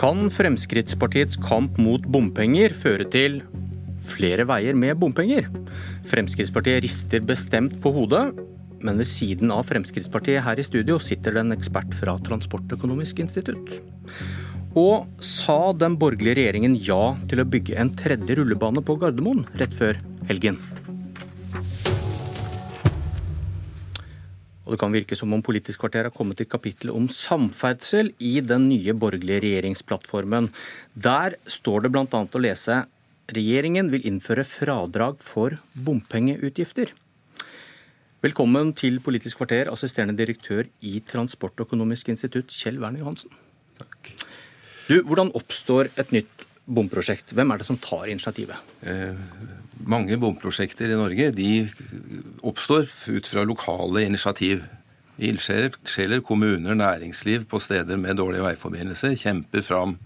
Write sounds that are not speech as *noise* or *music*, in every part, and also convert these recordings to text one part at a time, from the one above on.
Kan Fremskrittspartiets kamp mot bompenger føre til flere veier med bompenger? Fremskrittspartiet rister bestemt på hodet, men ved siden av Fremskrittspartiet her i studio sitter det en ekspert fra Transportøkonomisk institutt. Og sa den borgerlige regjeringen ja til å bygge en tredje rullebane på Gardermoen rett før helgen? Og det kan virke som om Politisk kvarter har kommet til kapittelet om samferdsel i den nye borgerlige regjeringsplattformen. Der står det bl.a. å lese regjeringen vil innføre fradrag for bompengeutgifter. Velkommen til Politisk kvarter, assisterende direktør i Transportøkonomisk institutt, Kjell Werner Johansen. Takk. Du, Hvordan oppstår et nytt bomprosjekt? Hvem er det som tar initiativet? Eh, mange bomprosjekter i Norge de oppstår ut fra lokale initiativ. Ildsjeler, kommuner, næringsliv på steder med dårlige veiforbindelser kjemper fram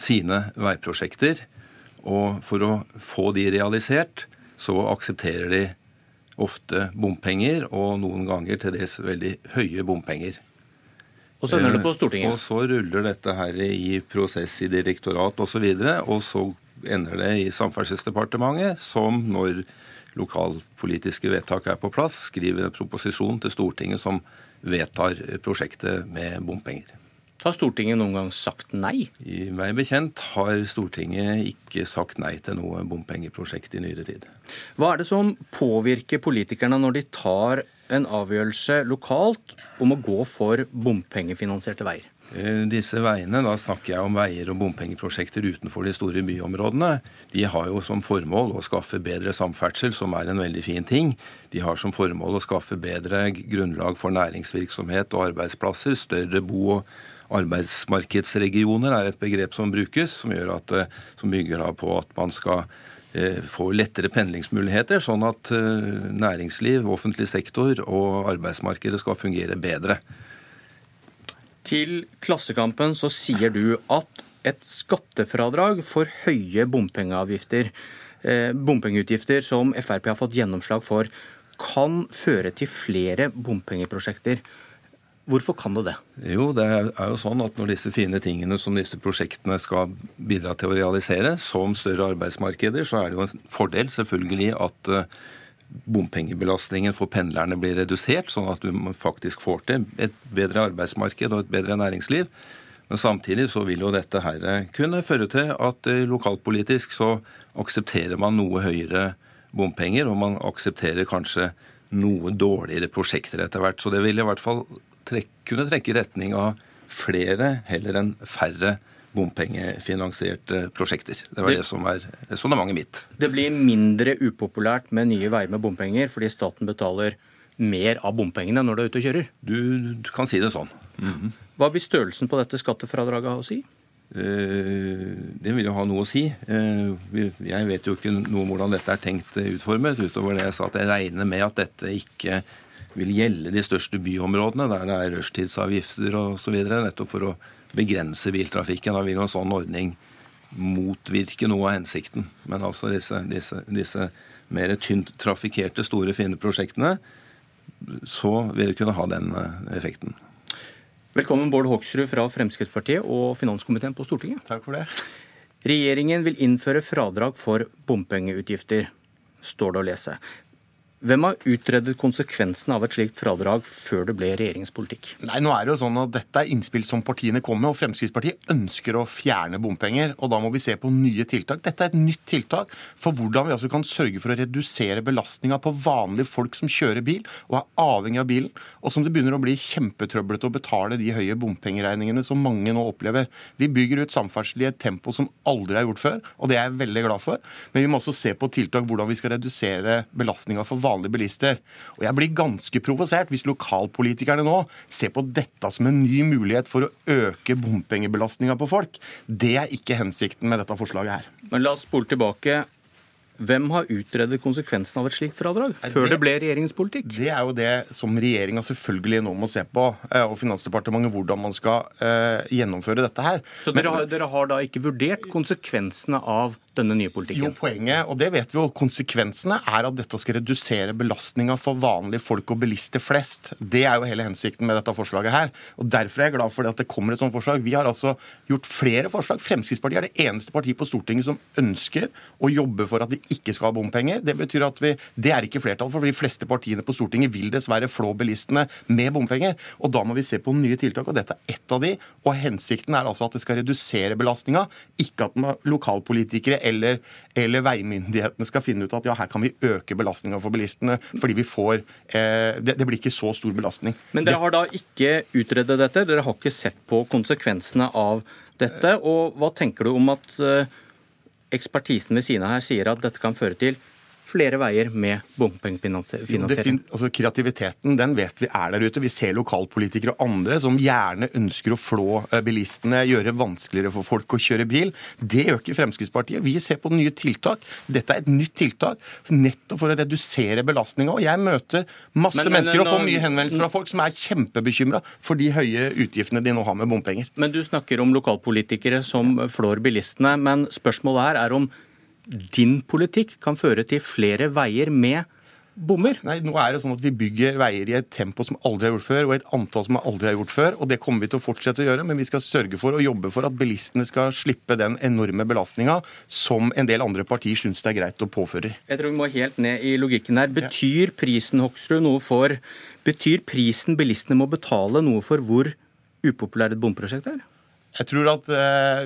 sine veiprosjekter. Og for å få de realisert, så aksepterer de ofte bompenger, og noen ganger til dels veldig høye bompenger. Og så ender det på Stortinget. Og så ruller dette her i prosess i direktorat osv. Og, så videre, og så ender det i Samferdselsdepartementet, som når lokalpolitiske vedtak er på plass, skriver en proposisjon til Stortinget som vedtar prosjektet med bompenger. Har Stortinget noen gang sagt nei? I meg bekjent har Stortinget ikke sagt nei til noe bompengeprosjekt i nyere tid. Hva er det som påvirker politikerne når de tar en avgjørelse lokalt om å gå for bompengefinansierte veier? Eh, disse veiene, da snakker jeg om veier og bompengeprosjekter utenfor de store byområdene, de har jo som formål å skaffe bedre samferdsel, som er en veldig fin ting. De har som formål å skaffe bedre grunnlag for næringsvirksomhet og arbeidsplasser. Større bo- og arbeidsmarkedsregioner er et begrep som brukes, som, at, eh, som bygger på at man skal eh, få lettere pendlingsmuligheter, sånn at næringsliv, offentlig sektor og arbeidsmarkedet skal fungere bedre. Til Klassekampen så sier du at et skattefradrag for høye bompengeavgifter, eh, bompengeutgifter som Frp har fått gjennomslag for, kan føre til flere bompengeprosjekter. Hvorfor kan det det? Jo, det er jo sånn at Når disse fine tingene som disse prosjektene skal bidra til å realisere, som større arbeidsmarkeder, så er det jo en fordel selvfølgelig at eh, bompengebelastningen for pendlerne blir redusert, sånn at du faktisk får til et bedre arbeidsmarked og et bedre næringsliv. Men samtidig så vil jo dette her kunne føre til at eh, lokalpolitisk så aksepterer man noe høyere bompenger, og man aksepterer kanskje noe dårligere prosjekter etter hvert. Så det vil i hvert fall trekke, kunne trekke i retning av flere heller enn færre bompengefinansierte prosjekter. Det var det, det som var resonnementet mitt. Det blir mindre upopulært med nye veier med bompenger fordi staten betaler mer av bompengene når du er ute og kjører? Du, du kan si det sånn. Mm -hmm. Hva vil størrelsen på dette skattefradraget ha å si? Eh, det vil jo ha noe å si. Eh, jeg vet jo ikke noe om hvordan dette er tenkt utformet, utover det jeg sa at jeg regner med at dette ikke vil gjelde de største byområdene, der det er rushtidsavgifter osv., nettopp for å begrense biltrafikken. Da vil jo en sånn ordning motvirke noe av hensikten. Men altså disse, disse, disse mer tynt trafikkerte, store, fine prosjektene, så vil det kunne ha den eh, effekten. Velkommen Bård Hoksrud fra Fremskrittspartiet og finanskomiteen på Stortinget. Takk for det. Regjeringen vil innføre fradrag for bompengeutgifter, står det å lese. Hvem har utredet konsekvensene av et slikt fradrag før det ble regjeringspolitikk? Nei, nå er det jo sånn at Dette er innspill som partiene kommer med, og Fremskrittspartiet ønsker å fjerne bompenger. og Da må vi se på nye tiltak. Dette er et nytt tiltak for hvordan vi altså kan sørge for å redusere belastninga på vanlige folk som kjører bil og er avhengig av bilen, og som det begynner å bli kjempetrøblete å betale de høye bompengeregningene som mange nå opplever. Vi bygger ut samferdsel i et tempo som aldri er gjort før, og det er jeg veldig glad for. Men vi må også se på tiltak hvordan vi skal redusere belastninga for vanlige vanlige bilister. Og jeg blir ganske provosert hvis lokalpolitikerne nå ser på dette som en ny mulighet for å øke bompengebelastninga på folk. Det er ikke hensikten med dette forslaget her. Men la oss spole tilbake. Hvem har utredet konsekvensen av et slikt fradrag før det, ble regjeringens politikk? Det er jo det som regjeringa selvfølgelig nå må se på, eh, og Finansdepartementet, hvordan man skal uh, gjennomføre dette her. Så dere, har, dere har da ikke vurdert konsekvensene av denne nye politikken? Jo, poenget, og det vet vi jo, konsekvensene er at dette skal redusere belastninga for vanlige folk og bilister flest. Det er jo hele hensikten med dette forslaget her. Og Derfor er jeg glad for at det kommer et sånt forslag. Vi har altså gjort flere forslag. Fremskrittspartiet er det eneste partiet på Stortinget som ønsker å jobbe for at vi ikke skal ha bompenger. Det betyr at vi, det er ikke flertall for, for de fleste partiene på Stortinget vil dessverre flå bilistene med bompenger. Og da må vi se på nye tiltak, og dette er ett av de. Og hensikten er altså at det skal redusere belastninga, ikke at lokalpolitikere eller, eller veimyndighetene skal finne ut at ja, her kan vi øke belastninga for bilistene, fordi vi får eh, det, det, blir ikke så stor belastning. Men dere har da ikke utredet dette? Dere har ikke sett på konsekvensene av dette? Og hva tenker du om at eh, ekspertisen ved siden av her sier at dette kan føre til flere veier med bompengefinansiering. Altså, kreativiteten den vet vi er der ute. Vi ser lokalpolitikere og andre som gjerne ønsker å flå eh, bilistene, gjøre det vanskeligere for folk å kjøre bil. Det gjør ikke Fremskrittspartiet. Vi ser på nye tiltak. Dette er et nytt tiltak nettopp for å redusere belastninga. Og jeg møter masse men, men, mennesker og får mye henvendelser fra folk som er kjempebekymra for de høye utgiftene de nå har med bompenger. Men du snakker om lokalpolitikere som flår bilistene. Men spørsmålet her er om din politikk kan føre til flere veier med bommer? Nei, nå er det sånn at Vi bygger veier i et tempo som aldri har gjort før, og et antall som aldri har gjort før. og Det kommer vi til å fortsette å gjøre, men vi skal sørge for å jobbe for at bilistene skal slippe den enorme belastninga som en del andre partier syns det er greit å påføre. Jeg tror vi må helt ned i logikken her. Betyr prisen Hoksrud, noe for Betyr prisen bilistene må betale noe for hvor upopulært et bomprosjekt er? Jeg tror at eh,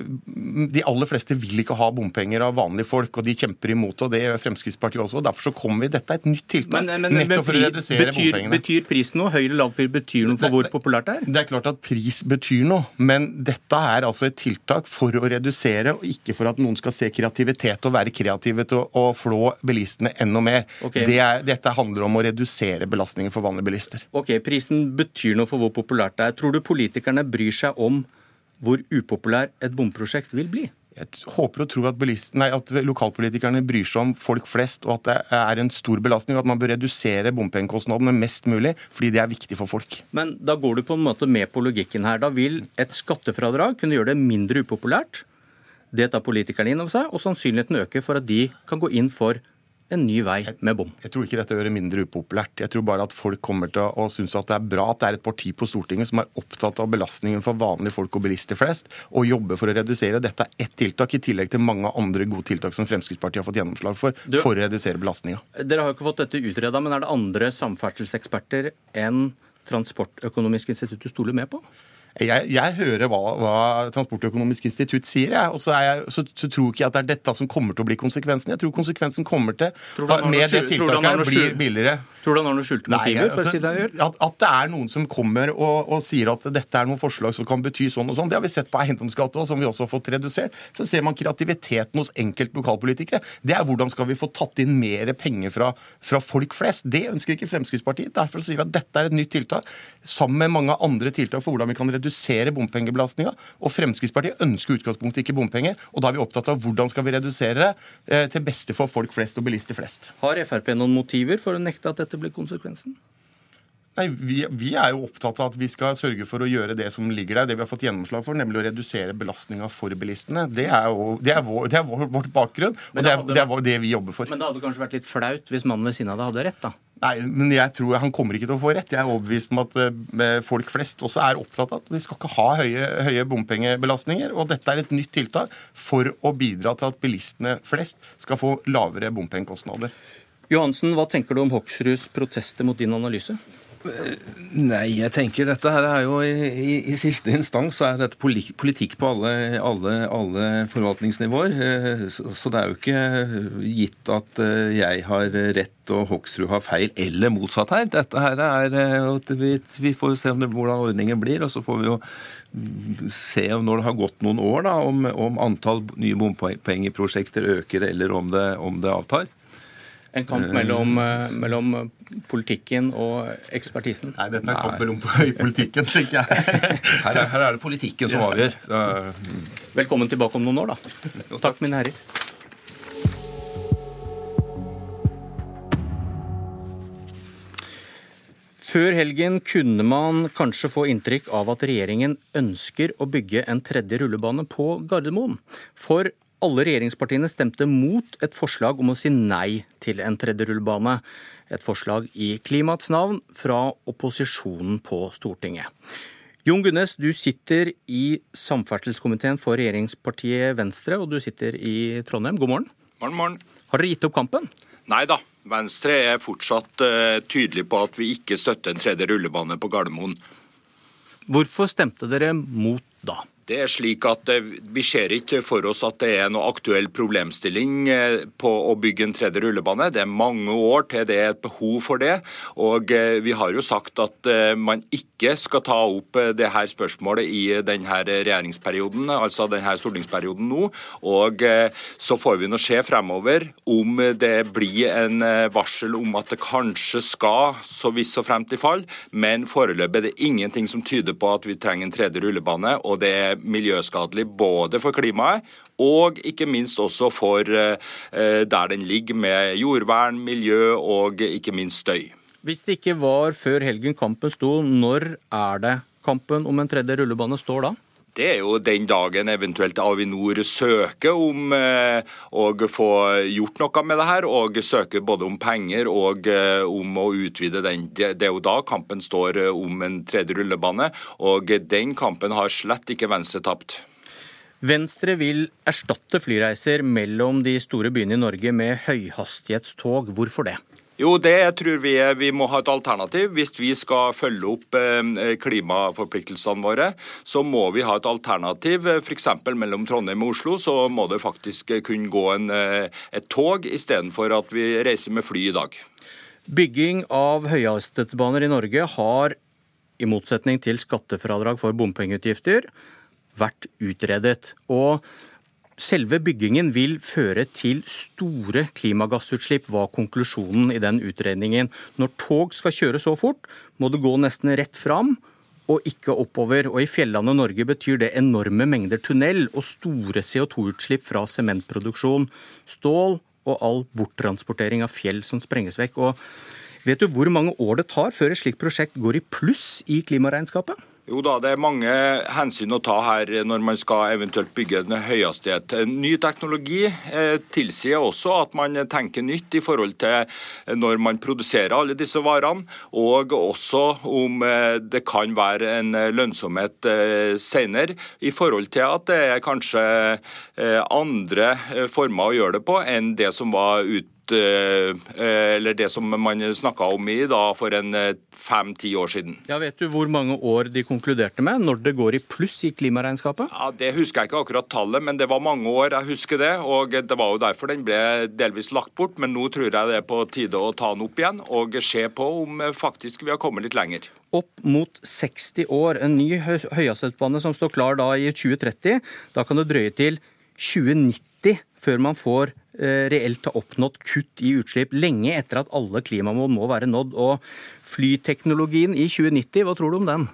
de aller fleste vil ikke ha bompenger av vanlige folk, og de kjemper imot og det gjør Fremskrittspartiet også. og Derfor så kommer vi, Dette er et nytt tiltak. Men, men, nettopp for å redusere betyr, bompengene. Betyr pris noe? Høy eller lav pris betyr noe for hvor populært det er? Det er klart at pris betyr noe, men dette er altså et tiltak for å redusere, og ikke for at noen skal se kreativitet og være kreative til å flå bilistene enda mer. Okay. Det er, dette handler om å redusere belastningen for vanlige bilister. Ok, Prisen betyr noe for hvor populært det er. Tror du politikerne bryr seg om hvor upopulær et bomprosjekt vil bli? Jeg håper og tror at, nei, at, lokalpolitikerne bryr seg om folk flest, og at det er en stor belastning. og At man bør redusere bompengekostnadene mest mulig, fordi det er viktig for folk. Men da går du på en måte med på logikken her. Da vil et skattefradrag kunne gjøre det mindre upopulært. Det tar politikerne inn over seg, og sannsynligheten øker for at de kan gå inn for en ny vei med bom. Jeg tror ikke dette gjør det mindre upopulært. Jeg tror bare at folk kommer til å synes at det er bra at det er et parti på Stortinget som er opptatt av belastningen for vanlige folk og bilister flest, og jobber for å redusere. Dette er ett tiltak, i tillegg til mange andre gode tiltak som Fremskrittspartiet har fått gjennomslag for, du, for å redusere belastninga. Dere har jo ikke fått dette utreda, men er det andre samferdselseksperter enn Transportøkonomisk institutt du stoler med på? Jeg, jeg hører hva, hva, Transportøkonomisk institutt sier, jeg, og så, jeg, så, så, tror ikke jeg at det er dette som kommer til å bli konsekvensen. Jeg tror konsekvensen kommer til med det tiltaket blir billigere. Tror du han har noen skjulte motiver? for å altså, si det at, at det er noen som kommer og, og, sier at dette er noen forslag som kan bety sånn og sånn. Det har vi sett på eiendomsskatt som vi også har fått redusert. Så ser man kreativiteten hos enkelte lokalpolitikere. Det er hvordan skal vi få tatt inn mer penger fra, fra folk flest. Det ønsker ikke Fremskrittspartiet. Derfor sier vi at dette er et nytt tiltak, sammen med mange andre tiltak for hvordan vi kan redusere bompengebelastninga. Og Fremskrittspartiet ønsker utgangspunktet ikke bompenger, og da er vi opptatt av hvordan skal vi redusere det eh, til beste for folk flest og bilister flest. Har Frp noen motiver for å nekte at dette blir konsekvensen? Nei, vi, vi, er jo opptatt av at vi skal sørge for å gjøre det som ligger der, det vi har fått gjennomslag for, nemlig å redusere belastninga for bilistene. Det er, jo, det er, vår, det er vår, vårt bakgrunn, og det er, det er, det vi jobber for. Men det hadde kanskje vært litt flaut hvis mannen ved siden av deg hadde rett, da? Nei, men jeg tror han kommer ikke til å få rett. Jeg er overbevist om at uh, folk flest også er opptatt av at vi skal ikke ha høye, høye bompengebelastninger. Og dette er et nytt tiltak for å bidra til at bilistene flest skal få lavere bompengekostnader. Johansen, hva tenker du om Hoksruds protester mot din analyse? Nei, jeg tenker dette her er jo i, i, i siste instans så er dette politikk på alle, alle, alle forvaltningsnivåer. Eh, så, så, det er jo ikke gitt at eh, jeg har rett og Hoksrud har feil, eller motsatt her. Dette her er eh, Vi, vi får se det, hvordan ordningen blir, og så får vi jo se når det har gått noen år, da, om, om antall nye bompengeprosjekter øker eller om det, om det avtar en kamp eh, mellom, eh, mellom, eh, politikken og ekspertisen? Nei, dette er en kamp mellom *laughs* politikken, tenker jeg. *laughs* Her er, her er det politikken som avgjør. Så. Mm. Velkommen tilbake om noen år, da. Takk, mine herrer. Før helgen kunne man kanskje få inntrykk av at regjeringen ønsker å bygge en tredje rullebane på Gardermoen. For alle regjeringspartiene stemte mot et forslag om å si nei til en tredje rullebane. Et forslag i klimaets navn fra opposisjonen på Stortinget. Jon Gunnes, du sitter i samferdselskomiteen for regjeringspartiet Venstre, og du sitter i Trondheim. God morgen. Morgen, morgen. Har dere gitt opp kampen? Nei da. Venstre er fortsatt uh, tydelig på at vi ikke støtter en tredje rullebane på Gardermoen. Hvorfor stemte dere mot da? Det er slik at uh, Vi ser ikke for oss at det er noe aktuell problemstilling uh, på å bygge en tredje rullebane. Det er mange år til det er et behov for det. Og Vi har jo sagt at man ikke skal ta opp det her spørsmålet i denne regjeringsperioden, altså denne stortingsperioden nå. Og Så får vi nå se fremover om det blir en varsel om at det kanskje skal, så visst og fremt i fall. Men foreløpig er det ingenting som tyder på at vi trenger en tredje rullebane. og det er miljøskadelig både for klimaet og ikke minst også for eh, der den ligger med jordvern, miljø og ikke minst støy. Hvis det ikke var før helgen kampen sto, når er det kampen om en tredje rullebane står da? Det er jo den dagen eventuelt Avinor søker om eh, å få gjort noe med det her, og søker både om penger og eh, om å utvide den. Det, det er jo da kampen står eh, om en tredje rullebane, og den kampen har slett ikke Venstre tapt. Venstre vil erstatte flyreiser mellom de store byene i Norge med høyhastighetstog. Hvorfor det? Jo, det tror vi er, vi må ha et alternativ. Hvis vi skal følge opp eh, klimaforpliktelsene våre, så må vi ha et alternativ. F.eks. mellom Trondheim og Oslo så må det faktisk kunne gå en, eh, et tog istedenfor at vi reiser med fly i dag. Bygging av høyhastighetsbaner i Norge har, i motsetning til skattefradrag for bompengeutgifter, vært utredet. Og Selve byggingen vil føre til store klimagassutslipp, var konklusjonen i den utredningen. Når tog skal kjøre så fort, må det gå nesten rett fram og ikke oppover. Og I fjellandet Norge betyr det enorme mengder tunnel og store CO2-utslipp fra sementproduksjon, stål og all borttransportering av fjell som sprenges vekk. Og vet du hvor mange år det tar før et slikt prosjekt går i pluss i klimaregnskapet? Jo da, det er mange hensyn å ta her når man skal eventuelt bygge en høyhastighet. Ny teknologi eh, tilsier også at man tenker nytt i forhold til når man produserer alle disse varene, og også om eh, det kan være en lønnsomhet eh, senere i forhold til at det er kanskje andre former å gjøre det på enn det som var ute Eh, eller det som man snakka om i da for en eh, fem-ti år siden. Ja, Vet du hvor mange år de konkluderte med, når det går i pluss i klimaregnskapet? Ja, Det husker jeg ikke akkurat tallet, men det var mange år, jeg husker det. og Det var jo derfor den ble delvis lagt bort, men nå tror jeg det er på tide å ta den opp igjen og se på om eh, faktisk vi har kommet litt lenger. Opp mot 60 år. En ny høyhastighetsbane som står klar da i 2030. Da kan det drøye til 2090 før man får Eh, reelt har oppnådd kutt i utslipp lenge etter at alle klimamål må være nådd. Og flyteknologien i 2090, hva tror du om den?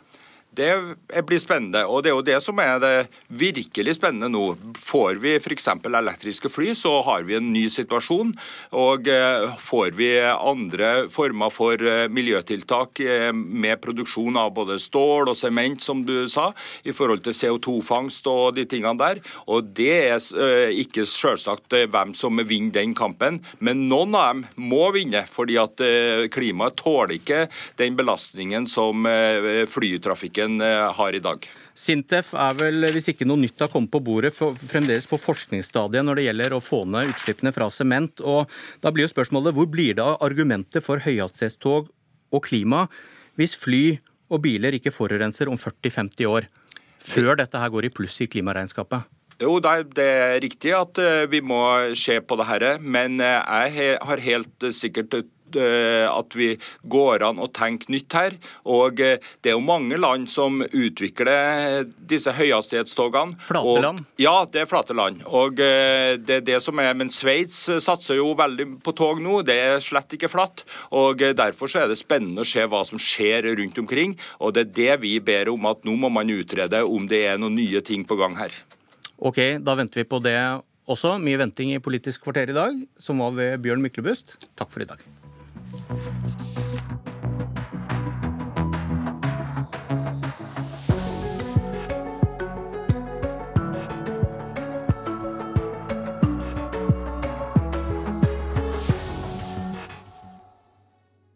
Det blir spennende, og det er jo det som er det virkelig spennende nå. Får vi f.eks. elektriske fly, så har vi en ny situasjon. Og eh, får vi andre former for eh, miljøtiltak eh, med produksjon av både stål og sement, som du sa, i forhold til CO2-fangst og de tingene der. Og det er ikke selvsagt hvem som vinner den kampen, men noen av dem må vinne, fordi at klimaet tåler ikke den belastningen som flytrafikken Norge eh, har i dag. Sintef er vel, hvis ikke noe nytt har kommet på bordet, fremdeles på forskningsstadiet når det gjelder å få ned utslippene fra sement. Og da blir jo spørsmålet hvor blir det av argumentet for høyhastighetstog og klima hvis fly og biler ikke forurenser om 40-50 år? Før dette her går i pluss i klimaregnskapet? Jo, det er riktig at eh, vi må se på det her, men eh, jeg har helt sikkert Eh, at vi går an å tenke nytt her. Og det er jo mange land som utvikler disse høyhastighetstogene. Flate land? Ja, det er flate land. Og det er det som er, Men Sveits satser jo veldig på tog nå. Det er slett ikke flatt. Og Derfor så er det spennende å se hva som skjer rundt omkring. Og det er det vi ber om, at nå må man utrede om det er noen nye ting på gang her. Ok, da venter vi på det også. Mye venting i Politisk kvarter i dag, som var ved Bjørn Myklebust. Takk for i dag.